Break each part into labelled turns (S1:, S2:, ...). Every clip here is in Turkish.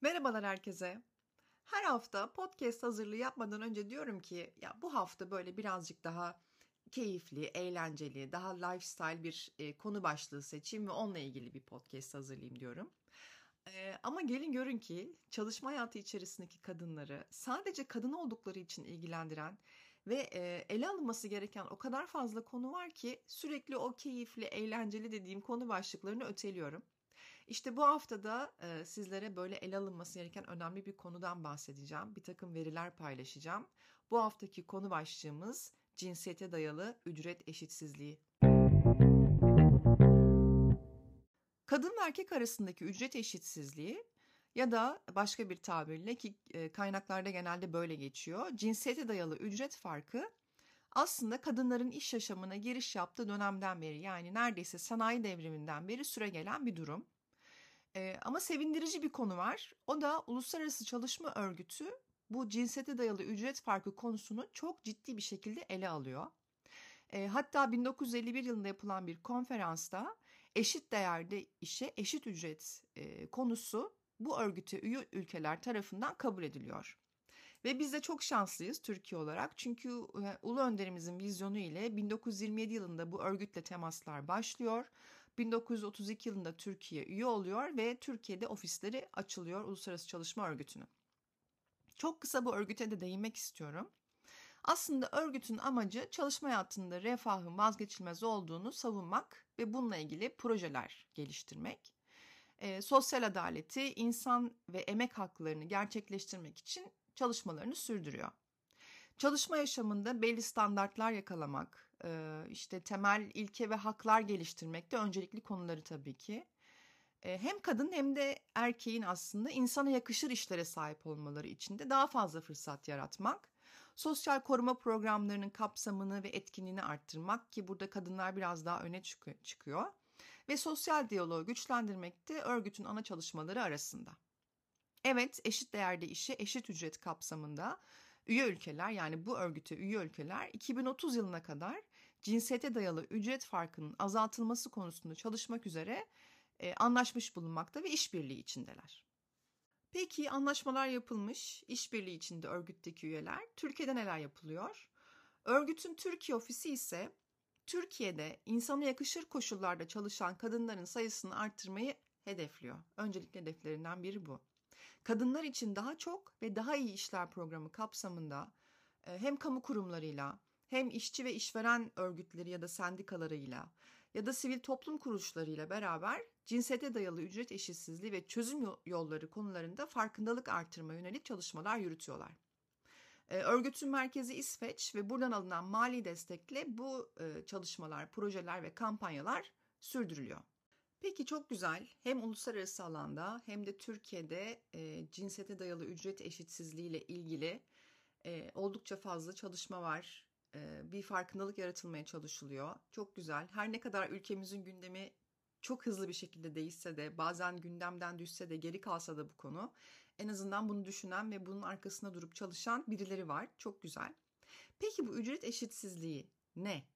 S1: Merhabalar herkese. Her hafta podcast hazırlığı yapmadan önce diyorum ki ya bu hafta böyle birazcık daha keyifli, eğlenceli, daha lifestyle bir e, konu başlığı seçeyim ve onunla ilgili bir podcast hazırlayayım diyorum. E, ama gelin görün ki çalışma hayatı içerisindeki kadınları sadece kadın oldukları için ilgilendiren ve ele alınması gereken o kadar fazla konu var ki sürekli o keyifli, eğlenceli dediğim konu başlıklarını öteliyorum. İşte bu haftada e, sizlere böyle ele alınması gereken önemli bir konudan bahsedeceğim. Bir takım veriler paylaşacağım. Bu haftaki konu başlığımız cinsiyete dayalı ücret eşitsizliği. Kadın ve erkek arasındaki ücret eşitsizliği ya da başka bir tabirle ki kaynaklarda genelde böyle geçiyor. Cinsiyete dayalı ücret farkı aslında kadınların iş yaşamına giriş yaptığı dönemden beri yani neredeyse sanayi devriminden beri süre gelen bir durum. Ee, ama sevindirici bir konu var. O da Uluslararası Çalışma Örgütü bu cinsiyete dayalı ücret farkı konusunu çok ciddi bir şekilde ele alıyor. E, hatta 1951 yılında yapılan bir konferansta eşit değerde işe eşit ücret e, konusu bu örgüte üye ülkeler tarafından kabul ediliyor. Ve biz de çok şanslıyız Türkiye olarak çünkü e, Ulu Önderimizin vizyonu ile 1927 yılında bu örgütle temaslar başlıyor. 1932 yılında Türkiye üye oluyor ve Türkiye'de ofisleri açılıyor Uluslararası Çalışma Örgütü'nün. Çok kısa bu örgüte de değinmek istiyorum. Aslında örgütün amacı çalışma hayatında refahın vazgeçilmez olduğunu savunmak ve bununla ilgili projeler geliştirmek. E, sosyal adaleti, insan ve emek haklarını gerçekleştirmek için çalışmalarını sürdürüyor. Çalışma yaşamında belli standartlar yakalamak, e, işte temel ilke ve haklar geliştirmek de öncelikli konuları tabii ki hem kadın hem de erkeğin aslında insana yakışır işlere sahip olmaları için de daha fazla fırsat yaratmak, sosyal koruma programlarının kapsamını ve etkinliğini arttırmak ki burada kadınlar biraz daha öne çıkıyor ve sosyal diyaloğu güçlendirmek de örgütün ana çalışmaları arasında. Evet, eşit değerde işe eşit ücret kapsamında üye ülkeler yani bu örgüte üye ülkeler 2030 yılına kadar cinsiyete dayalı ücret farkının azaltılması konusunda çalışmak üzere e, anlaşmış bulunmakta ve işbirliği içindeler. Peki anlaşmalar yapılmış, işbirliği içinde örgütteki üyeler. Türkiye'de neler yapılıyor? Örgütün Türkiye ofisi ise Türkiye'de insana yakışır koşullarda çalışan kadınların sayısını arttırmayı hedefliyor. Öncelikli hedeflerinden biri bu. Kadınlar için daha çok ve daha iyi işler programı kapsamında hem kamu kurumlarıyla hem işçi ve işveren örgütleri ya da sendikalarıyla ya da sivil toplum kuruluşlarıyla beraber cinsiyete dayalı ücret eşitsizliği ve çözüm yolları konularında farkındalık artırma yönelik çalışmalar yürütüyorlar. Örgütün merkezi İsveç ve buradan alınan mali destekle bu çalışmalar, projeler ve kampanyalar sürdürülüyor. Peki çok güzel. Hem uluslararası alanda hem de Türkiye'de e, cinsiyete dayalı ücret eşitsizliği ile ilgili e, oldukça fazla çalışma var. E, bir farkındalık yaratılmaya çalışılıyor. Çok güzel. Her ne kadar ülkemizin gündemi çok hızlı bir şekilde değişse de bazen gündemden düşse de geri kalsa da bu konu en azından bunu düşünen ve bunun arkasında durup çalışan birileri var. Çok güzel. Peki bu ücret eşitsizliği ne?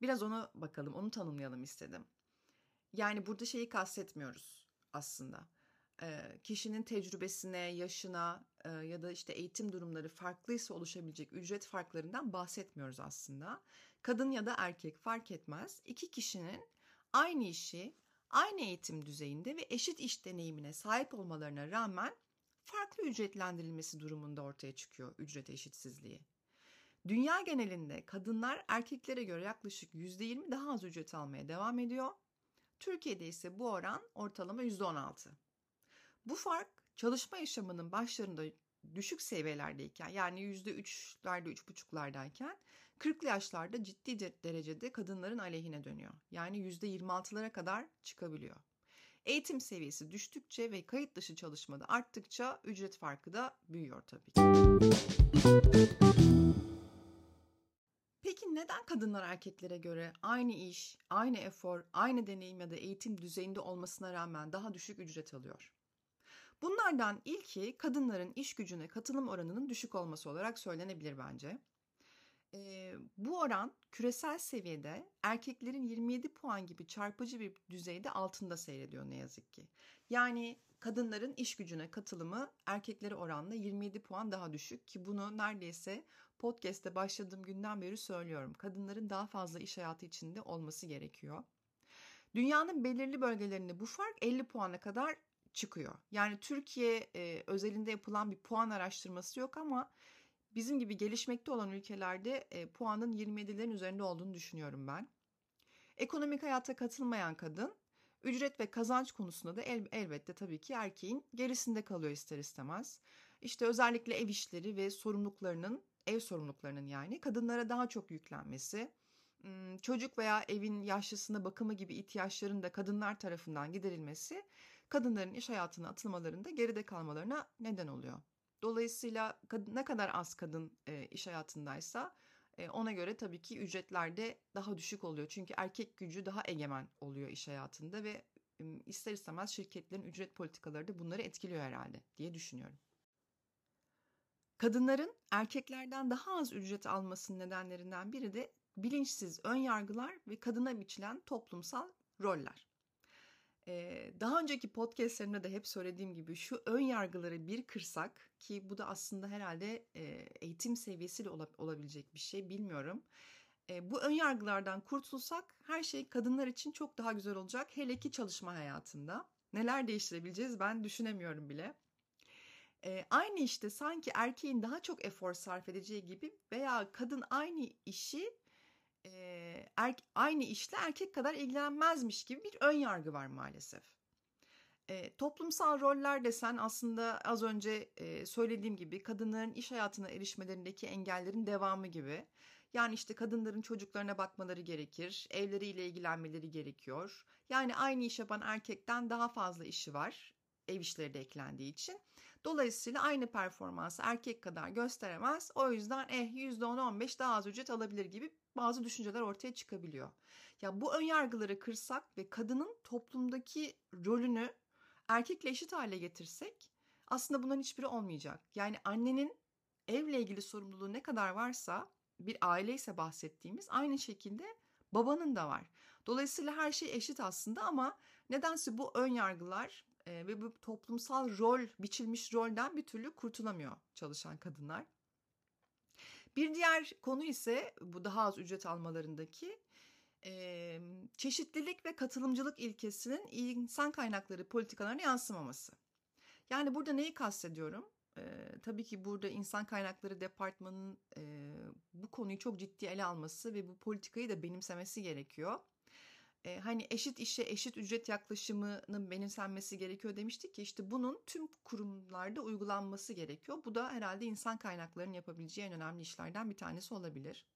S1: Biraz ona bakalım, onu tanımlayalım istedim. Yani burada şeyi kastetmiyoruz aslında. E, kişinin tecrübesine, yaşına e, ya da işte eğitim durumları farklıysa oluşabilecek ücret farklarından bahsetmiyoruz aslında. Kadın ya da erkek fark etmez. İki kişinin aynı işi, aynı eğitim düzeyinde ve eşit iş deneyimine sahip olmalarına rağmen farklı ücretlendirilmesi durumunda ortaya çıkıyor ücret eşitsizliği. Dünya genelinde kadınlar erkeklere göre yaklaşık %20 daha az ücret almaya devam ediyor. Türkiye'de ise bu oran ortalama %16. Bu fark çalışma yaşamının başlarında düşük seviyelerdeyken yani %3'lerde 3,5'lardayken 40'lı yaşlarda ciddi derecede kadınların aleyhine dönüyor. Yani %26'lara kadar çıkabiliyor. Eğitim seviyesi düştükçe ve kayıt dışı çalışmada arttıkça ücret farkı da büyüyor tabii ki. Peki neden kadınlar erkeklere göre aynı iş, aynı efor, aynı deneyim ya da eğitim düzeyinde olmasına rağmen daha düşük ücret alıyor? Bunlardan ilki kadınların iş gücüne katılım oranının düşük olması olarak söylenebilir bence. E, bu oran küresel seviyede erkeklerin 27 puan gibi çarpıcı bir düzeyde altında seyrediyor ne yazık ki. Yani kadınların iş gücüne katılımı erkeklere oranla 27 puan daha düşük ki bunu neredeyse podcast'te başladığım günden beri söylüyorum. Kadınların daha fazla iş hayatı içinde olması gerekiyor. Dünyanın belirli bölgelerinde bu fark 50 puana kadar çıkıyor. Yani Türkiye e, özelinde yapılan bir puan araştırması yok ama bizim gibi gelişmekte olan ülkelerde e, puanın 27'lerin üzerinde olduğunu düşünüyorum ben. Ekonomik hayata katılmayan kadın ücret ve kazanç konusunda da el, elbette tabii ki erkeğin gerisinde kalıyor ister istemez. İşte özellikle ev işleri ve sorumluluklarının, ev sorumluluklarının yani kadınlara daha çok yüklenmesi, çocuk veya evin yaşlısına bakımı gibi ihtiyaçların da kadınlar tarafından giderilmesi kadınların iş hayatına atılmalarında geride kalmalarına neden oluyor. Dolayısıyla ne kadar az kadın iş hayatındaysa ona göre tabii ki ücretler de daha düşük oluyor. Çünkü erkek gücü daha egemen oluyor iş hayatında ve ister istemez şirketlerin ücret politikaları da bunları etkiliyor herhalde diye düşünüyorum. Kadınların erkeklerden daha az ücret almasının nedenlerinden biri de bilinçsiz ön yargılar ve kadına biçilen toplumsal roller. Daha önceki podcastlerimde de hep söylediğim gibi şu ön yargıları bir kırsak ki bu da aslında herhalde eğitim seviyesiyle olabilecek bir şey bilmiyorum. Bu ön yargılardan kurtulsak her şey kadınlar için çok daha güzel olacak hele ki çalışma hayatında. Neler değiştirebileceğiz ben düşünemiyorum bile. Aynı işte sanki erkeğin daha çok efor sarf edeceği gibi veya kadın aynı işi e, er, aynı işle erkek kadar ilgilenmezmiş gibi bir ön yargı var maalesef. E, toplumsal roller desen aslında az önce e, söylediğim gibi kadınların iş hayatına erişmelerindeki engellerin devamı gibi. Yani işte kadınların çocuklarına bakmaları gerekir, evleriyle ilgilenmeleri gerekiyor. Yani aynı iş yapan erkekten daha fazla işi var, ev işleri de eklendiği için. Dolayısıyla aynı performansı erkek kadar gösteremez. O yüzden eh %10-15 daha az ücret alabilir gibi bazı düşünceler ortaya çıkabiliyor. Ya bu ön yargıları kırsak ve kadının toplumdaki rolünü erkekle eşit hale getirsek aslında bunların hiçbiri olmayacak. Yani annenin evle ilgili sorumluluğu ne kadar varsa bir aile ise bahsettiğimiz aynı şekilde babanın da var. Dolayısıyla her şey eşit aslında ama nedense bu ön yargılar e, ve bu toplumsal rol, biçilmiş rolden bir türlü kurtulamıyor çalışan kadınlar. Bir diğer konu ise bu daha az ücret almalarındaki e, çeşitlilik ve katılımcılık ilkesinin insan kaynakları politikalarına yansımaması. Yani burada neyi kastediyorum? E, tabii ki burada insan kaynakları departmanının e, bu konuyu çok ciddi ele alması ve bu politikayı da benimsemesi gerekiyor e, hani eşit işe eşit ücret yaklaşımının benimsenmesi gerekiyor demiştik ki işte bunun tüm kurumlarda uygulanması gerekiyor. Bu da herhalde insan kaynaklarının yapabileceği en önemli işlerden bir tanesi olabilir.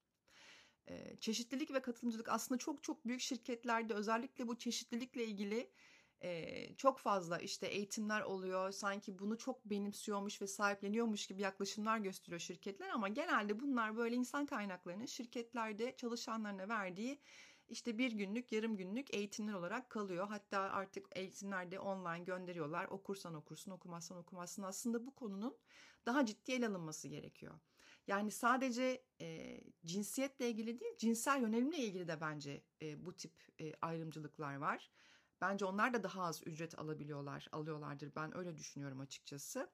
S1: E, çeşitlilik ve katılımcılık aslında çok çok büyük şirketlerde özellikle bu çeşitlilikle ilgili e, çok fazla işte eğitimler oluyor. Sanki bunu çok benimsiyormuş ve sahipleniyormuş gibi yaklaşımlar gösteriyor şirketler ama genelde bunlar böyle insan kaynaklarının şirketlerde çalışanlarına verdiği işte bir günlük, yarım günlük eğitimler olarak kalıyor. Hatta artık eğitimler de online gönderiyorlar. Okursan okursun, okumazsan okumazsın. Aslında bu konunun daha ciddi ele alınması gerekiyor. Yani sadece e, cinsiyetle ilgili değil, cinsel yönelimle ilgili de bence e, bu tip e, ayrımcılıklar var. Bence onlar da daha az ücret alabiliyorlar, alıyorlardır. Ben öyle düşünüyorum açıkçası.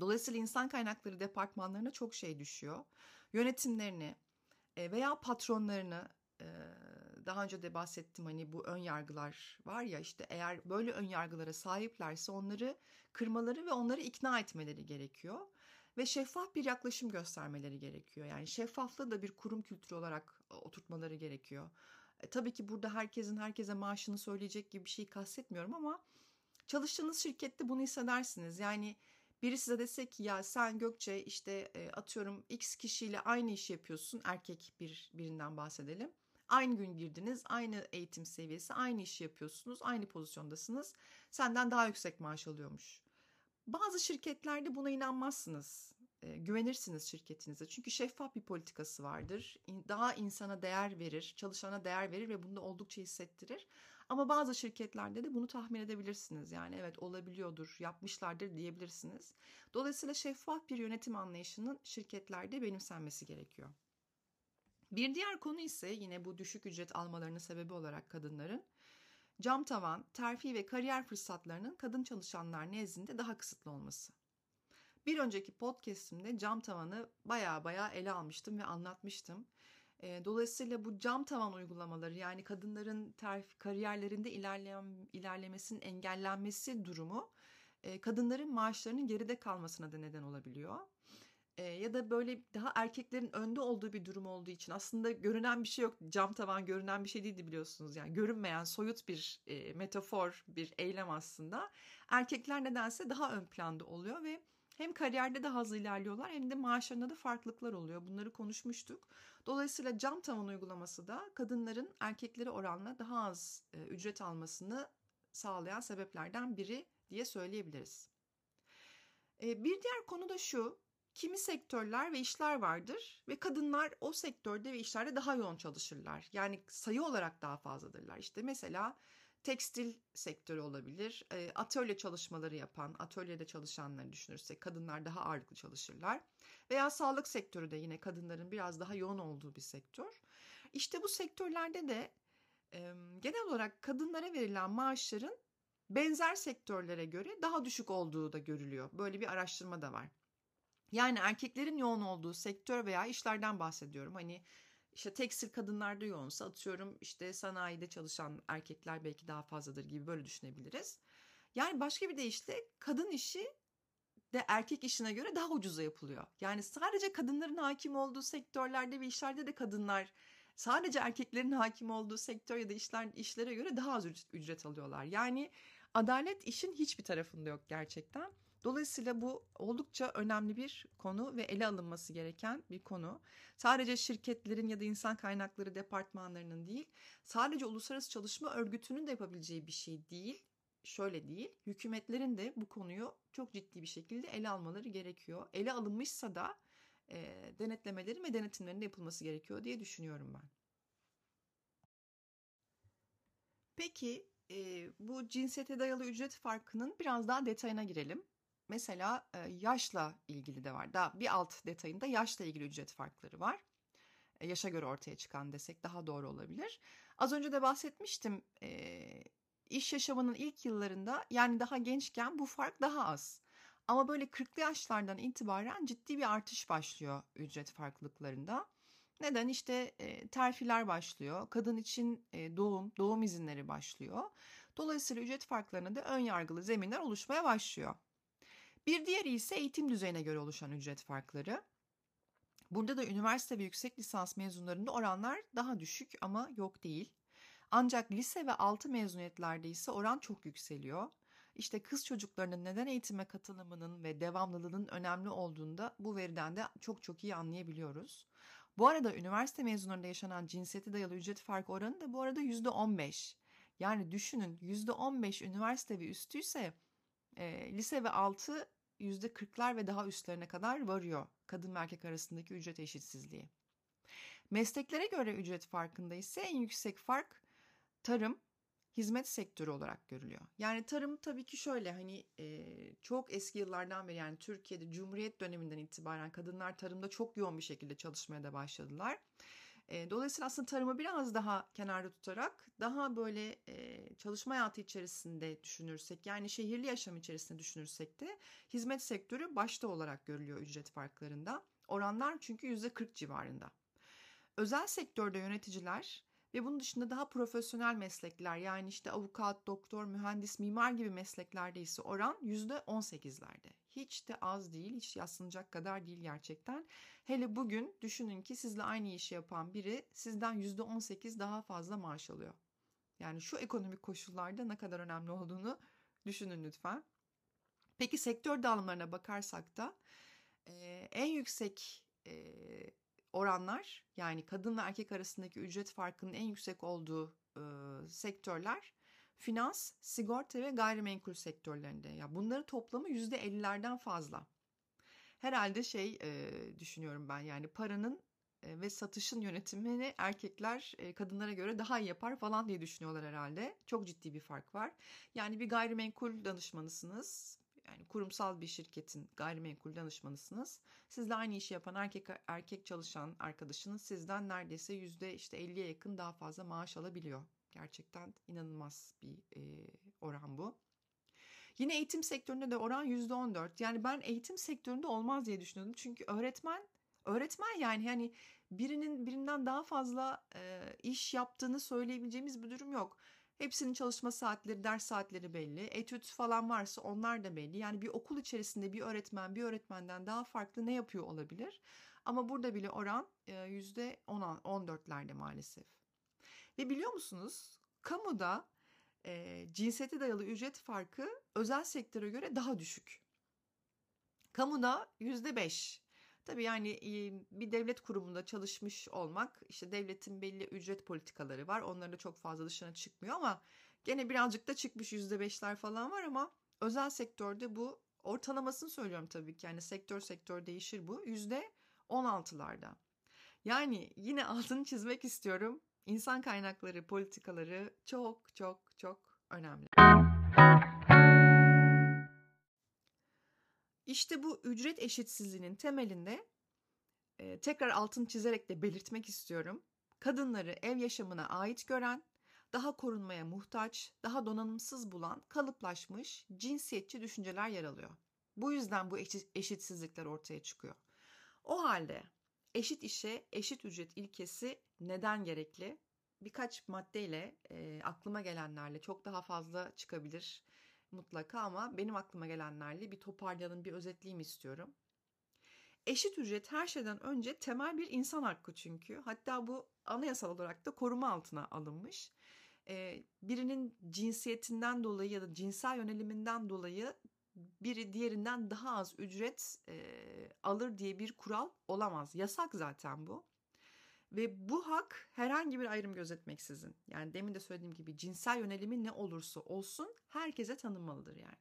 S1: Dolayısıyla insan kaynakları departmanlarına çok şey düşüyor. Yönetimlerini e, veya patronlarını daha önce de bahsettim hani bu ön yargılar var ya işte eğer böyle ön yargılara sahiplerse onları kırmaları ve onları ikna etmeleri gerekiyor ve şeffaf bir yaklaşım göstermeleri gerekiyor. Yani şeffaflığı da bir kurum kültürü olarak oturtmaları gerekiyor. E, tabii ki burada herkesin herkese maaşını söyleyecek gibi bir şey kastetmiyorum ama çalıştığınız şirkette bunu hissedersiniz. Yani biri size dese ki ya sen Gökçe işte e, atıyorum X kişiyle aynı iş yapıyorsun erkek bir birinden bahsedelim. Aynı gün girdiniz, aynı eğitim seviyesi, aynı işi yapıyorsunuz, aynı pozisyondasınız. Senden daha yüksek maaş alıyormuş. Bazı şirketlerde buna inanmazsınız. E, güvenirsiniz şirketinize. Çünkü şeffaf bir politikası vardır. Daha insana değer verir, çalışana değer verir ve bunu da oldukça hissettirir. Ama bazı şirketlerde de bunu tahmin edebilirsiniz. Yani evet olabiliyordur, yapmışlardır diyebilirsiniz. Dolayısıyla şeffaf bir yönetim anlayışının şirketlerde benimsenmesi gerekiyor. Bir diğer konu ise yine bu düşük ücret almalarının sebebi olarak kadınların cam tavan, terfi ve kariyer fırsatlarının kadın çalışanlar nezdinde daha kısıtlı olması. Bir önceki podcastimde cam tavanı baya baya ele almıştım ve anlatmıştım. Dolayısıyla bu cam tavan uygulamaları yani kadınların terfi, kariyerlerinde ilerleyen, ilerlemesinin engellenmesi durumu kadınların maaşlarının geride kalmasına da neden olabiliyor. Ya da böyle daha erkeklerin önde olduğu bir durum olduğu için aslında görünen bir şey yok. Cam tavan görünen bir şey değildi biliyorsunuz. Yani görünmeyen soyut bir metafor, bir eylem aslında. Erkekler nedense daha ön planda oluyor ve hem kariyerde daha hızlı ilerliyorlar hem de maaşlarında da farklılıklar oluyor. Bunları konuşmuştuk. Dolayısıyla cam tavan uygulaması da kadınların erkeklere oranla daha az e, ücret almasını sağlayan sebeplerden biri diye söyleyebiliriz. E, bir diğer konu da şu. Kimi sektörler ve işler vardır ve kadınlar o sektörde ve işlerde daha yoğun çalışırlar. Yani sayı olarak daha fazladırlar. İşte mesela tekstil sektörü olabilir. Atölye çalışmaları yapan, atölyede çalışanları düşünürsek kadınlar daha ağırlıklı çalışırlar. Veya sağlık sektörü de yine kadınların biraz daha yoğun olduğu bir sektör. İşte bu sektörlerde de genel olarak kadınlara verilen maaşların benzer sektörlere göre daha düşük olduğu da görülüyor. Böyle bir araştırma da var. Yani erkeklerin yoğun olduğu sektör veya işlerden bahsediyorum. Hani işte tekstil kadınlarda yoğunsa atıyorum işte sanayide çalışan erkekler belki daha fazladır gibi böyle düşünebiliriz. Yani başka bir deyişle kadın işi de erkek işine göre daha ucuza yapılıyor. Yani sadece kadınların hakim olduğu sektörlerde ve işlerde de kadınlar sadece erkeklerin hakim olduğu sektör ya da işler işlere göre daha az ücret alıyorlar. Yani adalet işin hiçbir tarafında yok gerçekten. Dolayısıyla bu oldukça önemli bir konu ve ele alınması gereken bir konu. Sadece şirketlerin ya da insan kaynakları departmanlarının değil, sadece uluslararası çalışma örgütünün de yapabileceği bir şey değil. Şöyle değil, hükümetlerin de bu konuyu çok ciddi bir şekilde ele almaları gerekiyor. Ele alınmışsa da e, denetlemelerin ve denetimlerin de yapılması gerekiyor diye düşünüyorum ben. Peki e, bu cinsiyete dayalı ücret farkının biraz daha detayına girelim. Mesela yaşla ilgili de var. Daha bir alt detayında yaşla ilgili ücret farkları var. Yaşa göre ortaya çıkan desek daha doğru olabilir. Az önce de bahsetmiştim. İş yaşamının ilk yıllarında yani daha gençken bu fark daha az. Ama böyle 40'lı yaşlardan itibaren ciddi bir artış başlıyor ücret farklılıklarında. Neden? İşte e, terfiler başlıyor. Kadın için e, doğum, doğum izinleri başlıyor. Dolayısıyla ücret farklarına da ön yargılı zeminler oluşmaya başlıyor. Bir diğeri ise eğitim düzeyine göre oluşan ücret farkları. Burada da üniversite ve yüksek lisans mezunlarında oranlar daha düşük ama yok değil. Ancak lise ve altı mezuniyetlerde ise oran çok yükseliyor. İşte kız çocuklarının neden eğitime katılımının ve devamlılığının önemli olduğunda bu veriden de çok çok iyi anlayabiliyoruz. Bu arada üniversite mezunlarında yaşanan cinsiyete dayalı ücret farkı oranı da bu arada %15. Yani düşünün %15 üniversite ve üstüyse e, lise ve altı yüzde kırklar ve daha üstlerine kadar varıyor kadın ve erkek arasındaki ücret eşitsizliği. Mesleklere göre ücret farkında ise en yüksek fark tarım, hizmet sektörü olarak görülüyor. Yani tarım tabii ki şöyle hani e, çok eski yıllardan beri yani Türkiye'de Cumhuriyet döneminden itibaren kadınlar tarımda çok yoğun bir şekilde çalışmaya da başladılar. Dolayısıyla aslında tarımı biraz daha kenarda tutarak daha böyle çalışma hayatı içerisinde düşünürsek yani şehirli yaşam içerisinde düşünürsek de hizmet sektörü başta olarak görülüyor ücret farklarında. Oranlar çünkü %40 civarında. Özel sektörde yöneticiler ve bunun dışında daha profesyonel meslekler yani işte avukat, doktor, mühendis, mimar gibi mesleklerde ise oran %18'lerde. Hiç de az değil, hiç yaslanacak kadar değil gerçekten. Hele bugün düşünün ki sizle aynı işi yapan biri sizden %18 daha fazla maaş alıyor. Yani şu ekonomik koşullarda ne kadar önemli olduğunu düşünün lütfen. Peki sektör dağılımlarına bakarsak da en yüksek oranlar yani kadın ve erkek arasındaki ücret farkının en yüksek olduğu e, sektörler finans, sigorta ve gayrimenkul sektörlerinde. Ya bunların toplamı yüzde 50'lerden fazla. Herhalde şey e, düşünüyorum ben yani paranın e, ve satışın yönetimini erkekler e, kadınlara göre daha iyi yapar falan diye düşünüyorlar herhalde. Çok ciddi bir fark var. Yani bir gayrimenkul danışmanısınız Yani kurumsal bir şirketin gayrimenkul danışmanısınız. Sizle aynı işi yapan erkek erkek çalışan arkadaşınız sizden neredeyse yüzde işte 50'ye yakın daha fazla maaş alabiliyor. Gerçekten inanılmaz bir e, oran bu. Yine eğitim sektöründe de oran yüzde 14. Yani ben eğitim sektöründe olmaz diye düşünüyordum. Çünkü öğretmen öğretmen yani hani birinin birinden daha fazla e, iş yaptığını söyleyebileceğimiz bir durum yok. Hepsinin çalışma saatleri, ders saatleri belli. Etüt falan varsa onlar da belli. Yani bir okul içerisinde bir öğretmen bir öğretmenden daha farklı ne yapıyor olabilir? Ama burada bile oran yüzde 14'lerde maalesef. Ve biliyor musunuz kamuda e, cinsiyete dayalı ücret farkı özel sektöre göre daha düşük. Kamuda yüzde beş. Tabii yani bir devlet kurumunda çalışmış olmak işte devletin belli ücret politikaları var. Onların da çok fazla dışına çıkmıyor ama gene birazcık da çıkmış yüzde beşler falan var ama özel sektörde bu ortalamasını söylüyorum tabii ki. Yani sektör sektör değişir bu. Yüzde on altılarda. Yani yine altını çizmek istiyorum. İnsan kaynakları politikaları çok çok çok önemli. İşte bu ücret eşitsizliğinin temelinde e, tekrar altını çizerek de belirtmek istiyorum. Kadınları ev yaşamına ait gören, daha korunmaya muhtaç, daha donanımsız bulan kalıplaşmış cinsiyetçi düşünceler yer alıyor. Bu yüzden bu eşitsizlikler ortaya çıkıyor. O halde eşit işe eşit ücret ilkesi neden gerekli? Birkaç maddeyle e, aklıma gelenlerle çok daha fazla çıkabilir mutlaka ama benim aklıma gelenlerle bir toparlayalım, bir özetleyeyim istiyorum. Eşit ücret her şeyden önce temel bir insan hakkı çünkü. Hatta bu anayasal olarak da koruma altına alınmış. Ee, birinin cinsiyetinden dolayı ya da cinsel yöneliminden dolayı biri diğerinden daha az ücret e, alır diye bir kural olamaz. Yasak zaten bu. Ve bu hak herhangi bir ayrım gözetmeksizin yani demin de söylediğim gibi cinsel yönelimi ne olursa olsun herkese tanınmalıdır yani.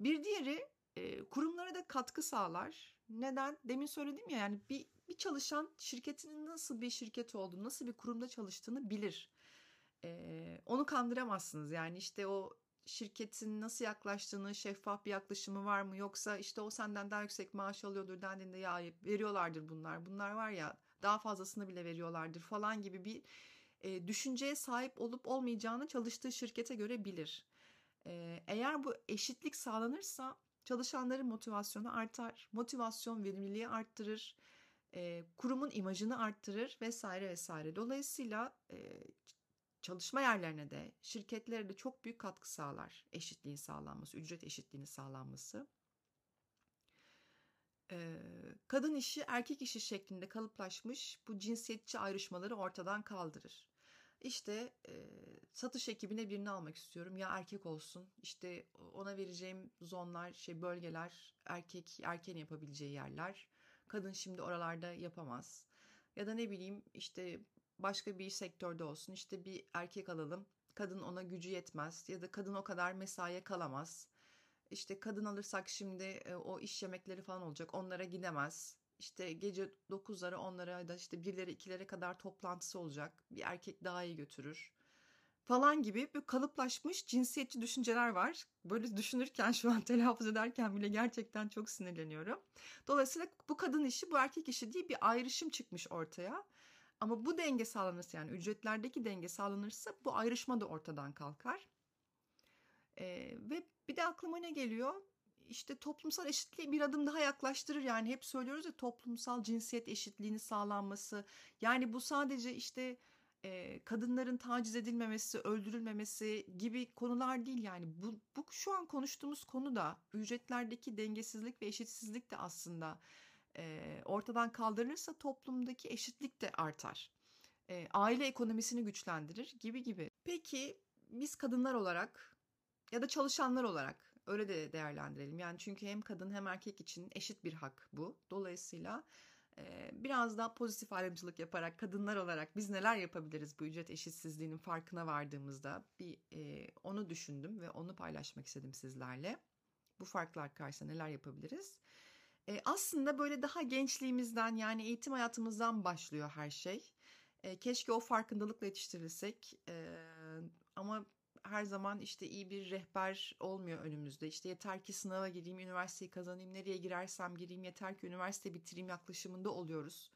S1: Bir diğeri e, kurumlara da katkı sağlar. Neden? Demin söyledim ya yani bir, bir çalışan şirketinin nasıl bir şirket olduğunu, nasıl bir kurumda çalıştığını bilir. E, onu kandıramazsınız yani işte o şirketin nasıl yaklaştığını, şeffaf bir yaklaşımı var mı yoksa işte o senden daha yüksek maaş alıyordur dendiğinde ya veriyorlardır bunlar. Bunlar var ya daha fazlasını bile veriyorlardır falan gibi bir e, düşünceye sahip olup olmayacağını çalıştığı şirkete göre bilir. E, eğer bu eşitlik sağlanırsa çalışanların motivasyonu artar, motivasyon verimliliği arttırır, e, kurumun imajını arttırır vesaire vesaire. Dolayısıyla e, çalışma yerlerine de şirketlere de çok büyük katkı sağlar eşitliğin sağlanması, ücret eşitliğinin sağlanması kadın işi erkek işi şeklinde kalıplaşmış bu cinsiyetçi ayrışmaları ortadan kaldırır. İşte satış ekibine birini almak istiyorum. Ya erkek olsun işte ona vereceğim zonlar şey bölgeler erkek erken yapabileceği yerler. Kadın şimdi oralarda yapamaz. Ya da ne bileyim işte başka bir sektörde olsun işte bir erkek alalım. Kadın ona gücü yetmez ya da kadın o kadar mesaiye kalamaz işte kadın alırsak şimdi e, o iş yemekleri falan olacak. Onlara gidemez. İşte gece 9'lara onlara da işte birlere ikilere kadar toplantısı olacak. Bir erkek daha iyi götürür falan gibi bir kalıplaşmış cinsiyetçi düşünceler var. Böyle düşünürken şu an telaffuz ederken bile gerçekten çok sinirleniyorum. Dolayısıyla bu kadın işi bu erkek işi diye bir ayrışım çıkmış ortaya. Ama bu denge sağlanırsa yani ücretlerdeki denge sağlanırsa bu ayrışma da ortadan kalkar. Ee, ve bir de aklıma ne geliyor? İşte toplumsal eşitliği bir adım daha yaklaştırır. Yani hep söylüyoruz ya toplumsal cinsiyet eşitliğini sağlanması. Yani bu sadece işte e, kadınların taciz edilmemesi, öldürülmemesi gibi konular değil. Yani bu, bu şu an konuştuğumuz konu da ücretlerdeki dengesizlik ve eşitsizlik de aslında e, ortadan kaldırılırsa toplumdaki eşitlik de artar. E, aile ekonomisini güçlendirir gibi gibi. Peki biz kadınlar olarak ya da çalışanlar olarak öyle de değerlendirelim. Yani çünkü hem kadın hem erkek için eşit bir hak bu. Dolayısıyla biraz daha pozitif ayrımcılık yaparak kadınlar olarak biz neler yapabiliriz bu ücret eşitsizliğinin farkına vardığımızda bir onu düşündüm ve onu paylaşmak istedim sizlerle. Bu farklar karşısında neler yapabiliriz? Aslında böyle daha gençliğimizden yani eğitim hayatımızdan başlıyor her şey. Keşke o farkındalıkla yetiştirilsek ama her zaman işte iyi bir rehber olmuyor önümüzde. İşte yeter ki sınava gireyim, üniversiteyi kazanayım, nereye girersem gireyim, yeter ki üniversite bitireyim yaklaşımında oluyoruz.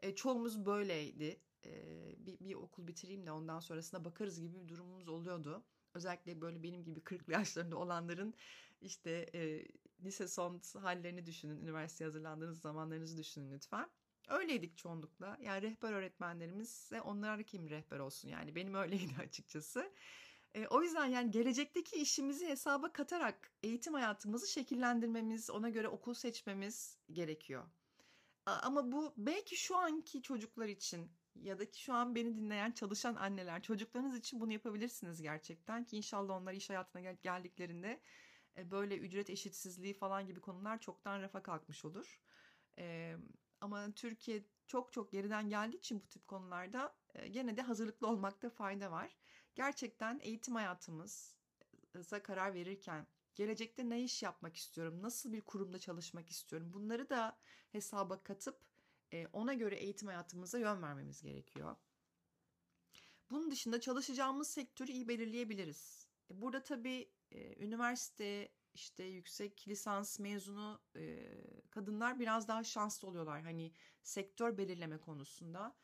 S1: E, çoğumuz böyleydi. E, bir, bir okul bitireyim de ondan sonrasına bakarız gibi bir durumumuz oluyordu. Özellikle böyle benim gibi 40 yaşlarında olanların işte e, lise son hallerini düşünün, üniversiteye hazırlandığınız zamanlarınızı düşünün lütfen. Öyleydik çoğunlukla. Yani rehber öğretmenlerimiz de onlar kim rehber olsun yani benim öyleydi açıkçası. E, o yüzden yani gelecekteki işimizi hesaba katarak eğitim hayatımızı şekillendirmemiz, ona göre okul seçmemiz gerekiyor. Ama bu belki şu anki çocuklar için ya da ki şu an beni dinleyen çalışan anneler çocuklarınız için bunu yapabilirsiniz gerçekten ki inşallah onlar iş hayatına geldiklerinde e, böyle ücret eşitsizliği falan gibi konular çoktan rafa kalkmış olur. E, ama Türkiye çok çok geriden geldiği için bu tip konularda e, gene de hazırlıklı olmakta fayda var. Gerçekten eğitim hayatımıza karar verirken gelecekte ne iş yapmak istiyorum, nasıl bir kurumda çalışmak istiyorum bunları da hesaba katıp ona göre eğitim hayatımıza yön vermemiz gerekiyor. Bunun dışında çalışacağımız sektörü iyi belirleyebiliriz. Burada tabii üniversite işte yüksek lisans mezunu e, kadınlar biraz daha şanslı oluyorlar hani sektör belirleme konusunda.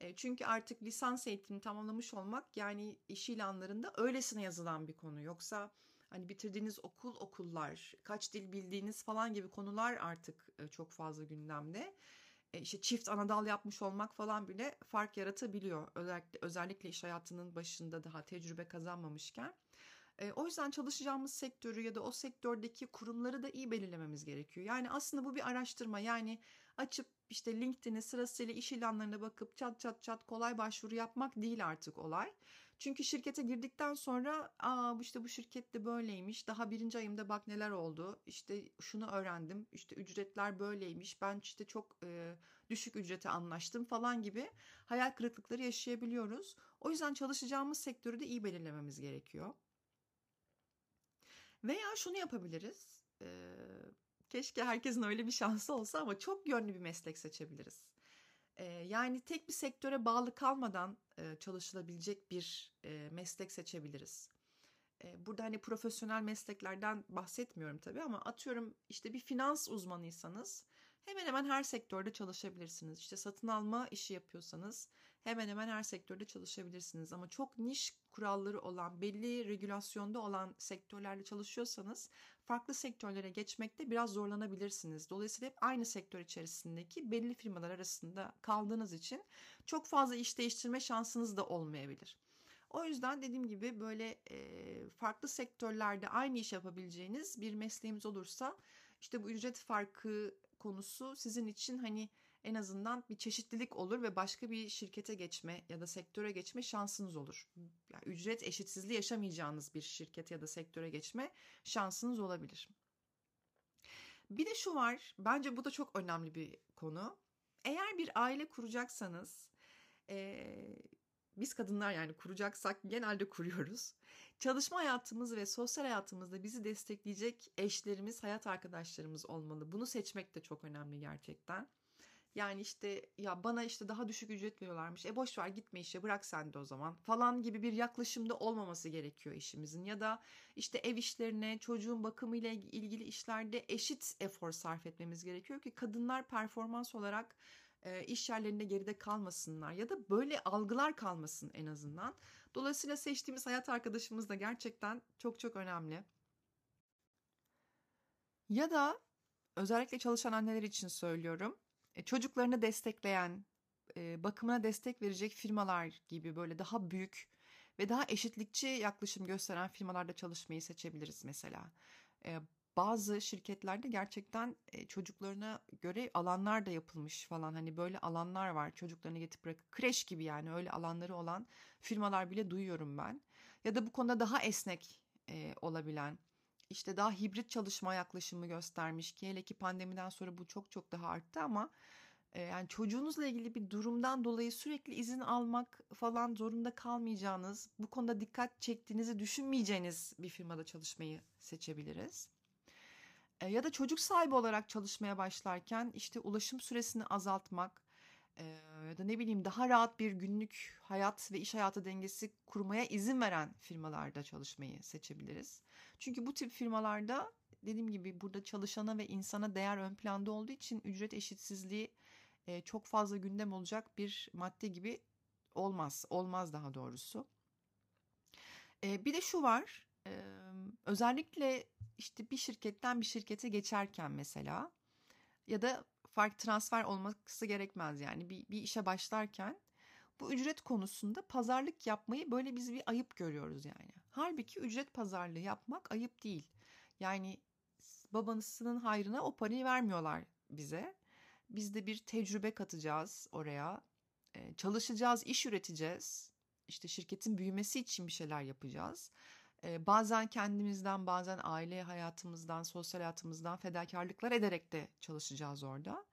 S1: E, çünkü artık lisans eğitimi tamamlamış olmak yani iş ilanlarında öylesine yazılan bir konu. Yoksa hani bitirdiğiniz okul okullar, kaç dil bildiğiniz falan gibi konular artık e, çok fazla gündemde. E, işte çift anadal yapmış olmak falan bile fark yaratabiliyor. Özellikle, özellikle iş hayatının başında daha tecrübe kazanmamışken. E, o yüzden çalışacağımız sektörü ya da o sektördeki kurumları da iyi belirlememiz gerekiyor. Yani aslında bu bir araştırma. Yani açıp işte LinkedIn'e sırasıyla iş ilanlarına bakıp çat çat çat kolay başvuru yapmak değil artık olay. Çünkü şirkete girdikten sonra aa işte bu şirket de böyleymiş. Daha birinci ayımda bak neler oldu. İşte şunu öğrendim. İşte ücretler böyleymiş. Ben işte çok e, düşük ücrete anlaştım falan gibi hayal kırıklıkları yaşayabiliyoruz. O yüzden çalışacağımız sektörü de iyi belirlememiz gerekiyor. Veya şunu yapabiliriz. Ee, keşke herkesin öyle bir şansı olsa ama çok yönlü bir meslek seçebiliriz. Ee, yani tek bir sektöre bağlı kalmadan e, çalışılabilecek bir e, meslek seçebiliriz. E, burada hani profesyonel mesleklerden bahsetmiyorum tabii ama atıyorum işte bir finans uzmanıysanız hemen hemen her sektörde çalışabilirsiniz. İşte satın alma işi yapıyorsanız hemen hemen her sektörde çalışabilirsiniz. Ama çok niş kuralları olan, belli regülasyonda olan sektörlerde çalışıyorsanız farklı sektörlere geçmekte biraz zorlanabilirsiniz. Dolayısıyla hep aynı sektör içerisindeki belli firmalar arasında kaldığınız için çok fazla iş değiştirme şansınız da olmayabilir. O yüzden dediğim gibi böyle farklı sektörlerde aynı iş yapabileceğiniz bir mesleğimiz olursa işte bu ücret farkı konusu sizin için hani en azından bir çeşitlilik olur ve başka bir şirkete geçme ya da sektöre geçme şansınız olur. Yani ücret eşitsizliği yaşamayacağınız bir şirkete ya da sektöre geçme şansınız olabilir. Bir de şu var, bence bu da çok önemli bir konu. Eğer bir aile kuracaksanız, e, biz kadınlar yani kuracaksak genelde kuruyoruz. Çalışma hayatımız ve sosyal hayatımızda bizi destekleyecek eşlerimiz, hayat arkadaşlarımız olmalı. Bunu seçmek de çok önemli gerçekten. Yani işte ya bana işte daha düşük ücret veriyorlarmış. E boş ver gitme işe bırak sen de o zaman falan gibi bir yaklaşımda olmaması gerekiyor işimizin. Ya da işte ev işlerine, çocuğun bakımıyla ilgili işlerde eşit efor sarf etmemiz gerekiyor ki kadınlar performans olarak e, iş yerlerinde geride kalmasınlar ya da böyle algılar kalmasın en azından. Dolayısıyla seçtiğimiz hayat arkadaşımız da gerçekten çok çok önemli. Ya da özellikle çalışan anneler için söylüyorum çocuklarını destekleyen, e, bakımına destek verecek firmalar gibi böyle daha büyük ve daha eşitlikçi yaklaşım gösteren firmalarda çalışmayı seçebiliriz mesela. E, bazı şirketlerde gerçekten çocuklarına göre alanlar da yapılmış falan hani böyle alanlar var çocuklarını getirip bırakıp kreş gibi yani öyle alanları olan firmalar bile duyuyorum ben. Ya da bu konuda daha esnek olabilen işte daha hibrit çalışma yaklaşımı göstermiş ki hele ki pandemiden sonra bu çok çok daha arttı ama e, yani çocuğunuzla ilgili bir durumdan dolayı sürekli izin almak falan zorunda kalmayacağınız, bu konuda dikkat çektiğinizi düşünmeyeceğiniz bir firmada çalışmayı seçebiliriz. E, ya da çocuk sahibi olarak çalışmaya başlarken işte ulaşım süresini azaltmak, ya da ne bileyim daha rahat bir günlük hayat ve iş hayatı dengesi kurmaya izin veren firmalarda çalışmayı seçebiliriz. Çünkü bu tip firmalarda dediğim gibi burada çalışana ve insana değer ön planda olduğu için ücret eşitsizliği çok fazla gündem olacak bir madde gibi olmaz. Olmaz daha doğrusu. Bir de şu var. Özellikle işte bir şirketten bir şirkete geçerken mesela ya da fark transfer olması gerekmez yani bir, bir işe başlarken bu ücret konusunda pazarlık yapmayı böyle biz bir ayıp görüyoruz yani. Halbuki ücret pazarlığı yapmak ayıp değil. Yani babanızın hayrına o parayı vermiyorlar bize. Biz de bir tecrübe katacağız oraya. Ee, çalışacağız, iş üreteceğiz. İşte şirketin büyümesi için bir şeyler yapacağız. Bazen kendimizden, bazen aile hayatımızdan, sosyal hayatımızdan fedakarlıklar ederek de çalışacağız orada.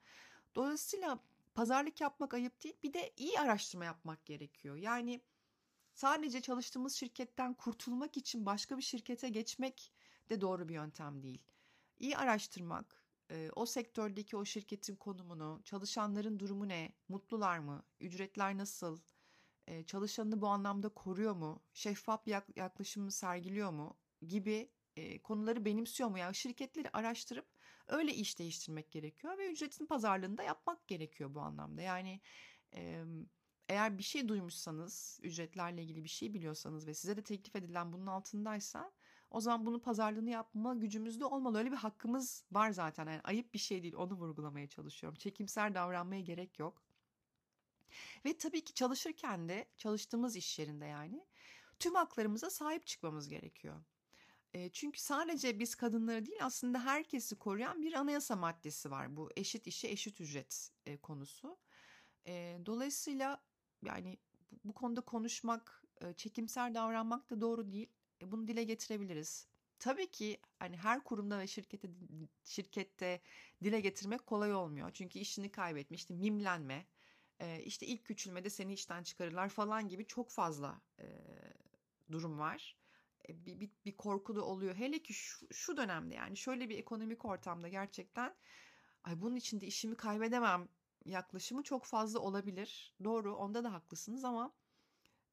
S1: Dolayısıyla pazarlık yapmak ayıp değil. Bir de iyi araştırma yapmak gerekiyor. Yani sadece çalıştığımız şirketten kurtulmak için başka bir şirkete geçmek de doğru bir yöntem değil. İyi araştırmak, o sektördeki o şirketin konumunu, çalışanların durumu ne, mutlular mı, ücretler nasıl, çalışanını bu anlamda koruyor mu, şeffaf bir yaklaşımı sergiliyor mu gibi konuları benimsiyor mu? Yani şirketleri araştırıp öyle iş değiştirmek gerekiyor ve ücretin pazarlığında yapmak gerekiyor bu anlamda. Yani eğer bir şey duymuşsanız, ücretlerle ilgili bir şey biliyorsanız ve size de teklif edilen bunun altındaysa o zaman bunun pazarlığını yapma gücümüzde olmalı. Öyle bir hakkımız var zaten. Yani ayıp bir şey değil. Onu vurgulamaya çalışıyorum. Çekimser davranmaya gerek yok. Ve tabii ki çalışırken de çalıştığımız iş yerinde yani tüm haklarımıza sahip çıkmamız gerekiyor. E, çünkü sadece biz kadınları değil aslında herkesi koruyan bir anayasa maddesi var. Bu eşit işe eşit ücret e, konusu. E, dolayısıyla yani bu konuda konuşmak, çekimser davranmak da doğru değil. Bunu dile getirebiliriz. Tabii ki hani her kurumda ve şirkette şirkette dile getirmek kolay olmuyor. Çünkü işini kaybetmiş, işte mimlenme, işte ilk küçülmede seni işten çıkarırlar falan gibi çok fazla durum var. Bir, bir, bir korku da oluyor. Hele ki şu, şu dönemde yani şöyle bir ekonomik ortamda gerçekten ay bunun içinde işimi kaybedemem yaklaşımı çok fazla olabilir. Doğru onda da haklısınız ama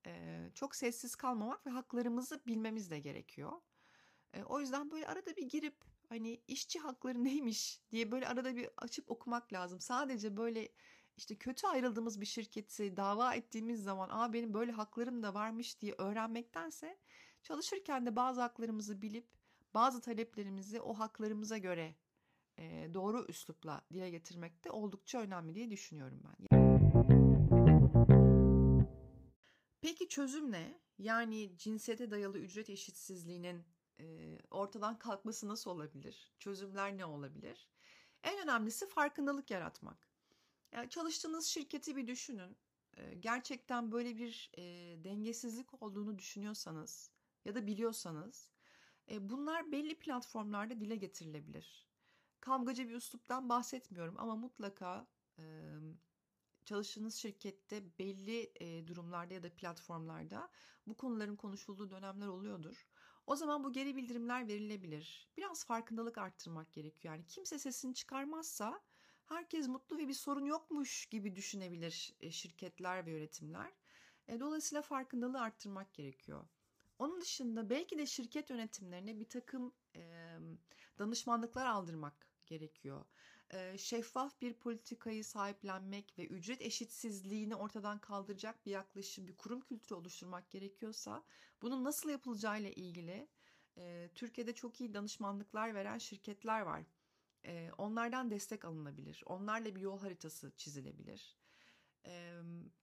S1: e, çok sessiz kalmamak ve haklarımızı bilmemiz de gerekiyor. E, o yüzden böyle arada bir girip hani işçi hakları neymiş diye böyle arada bir açıp okumak lazım. Sadece böyle işte kötü ayrıldığımız bir şirketi dava ettiğimiz zaman aa benim böyle haklarım da varmış diye öğrenmektense çalışırken de bazı haklarımızı bilip bazı taleplerimizi o haklarımıza göre e, doğru üslupla dile getirmek de oldukça önemli diye düşünüyorum ben. Peki çözüm ne? Yani cinsiyete dayalı ücret eşitsizliğinin e, ortadan kalkması nasıl olabilir? Çözümler ne olabilir? En önemlisi farkındalık yaratmak. Yani çalıştığınız şirketi bir düşünün. Gerçekten böyle bir dengesizlik olduğunu düşünüyorsanız ya da biliyorsanız bunlar belli platformlarda dile getirilebilir. Kavgacı bir üsluptan bahsetmiyorum ama mutlaka çalıştığınız şirkette belli durumlarda ya da platformlarda bu konuların konuşulduğu dönemler oluyordur. O zaman bu geri bildirimler verilebilir. Biraz farkındalık arttırmak gerekiyor. Yani kimse sesini çıkarmazsa herkes mutlu ve bir sorun yokmuş gibi düşünebilir e, şirketler ve yönetimler. E, dolayısıyla farkındalığı arttırmak gerekiyor. Onun dışında belki de şirket yönetimlerine bir takım e, danışmanlıklar aldırmak gerekiyor şeffaf bir politikayı sahiplenmek ve ücret eşitsizliğini ortadan kaldıracak bir yaklaşım, bir kurum kültürü oluşturmak gerekiyorsa bunun nasıl yapılacağıyla ilgili Türkiye'de çok iyi danışmanlıklar veren şirketler var. Onlardan destek alınabilir. Onlarla bir yol haritası çizilebilir.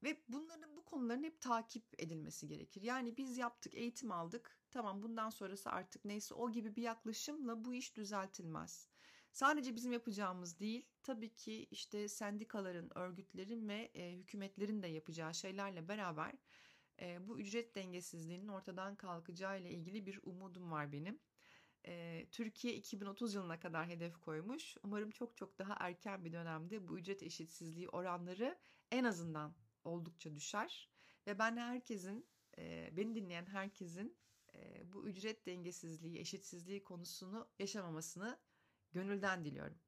S1: ve bunların bu konuların hep takip edilmesi gerekir. Yani biz yaptık, eğitim aldık. Tamam bundan sonrası artık neyse o gibi bir yaklaşımla bu iş düzeltilmez. Sadece bizim yapacağımız değil, tabii ki işte sendikaların, örgütlerin ve e, hükümetlerin de yapacağı şeylerle beraber e, bu ücret dengesizliğinin ortadan kalkacağı ile ilgili bir umudum var benim. E, Türkiye 2030 yılına kadar hedef koymuş. Umarım çok çok daha erken bir dönemde bu ücret eşitsizliği oranları en azından oldukça düşer. Ve ben herkesin, e, beni dinleyen herkesin e, bu ücret dengesizliği, eşitsizliği konusunu yaşamamasını gönülden diliyorum.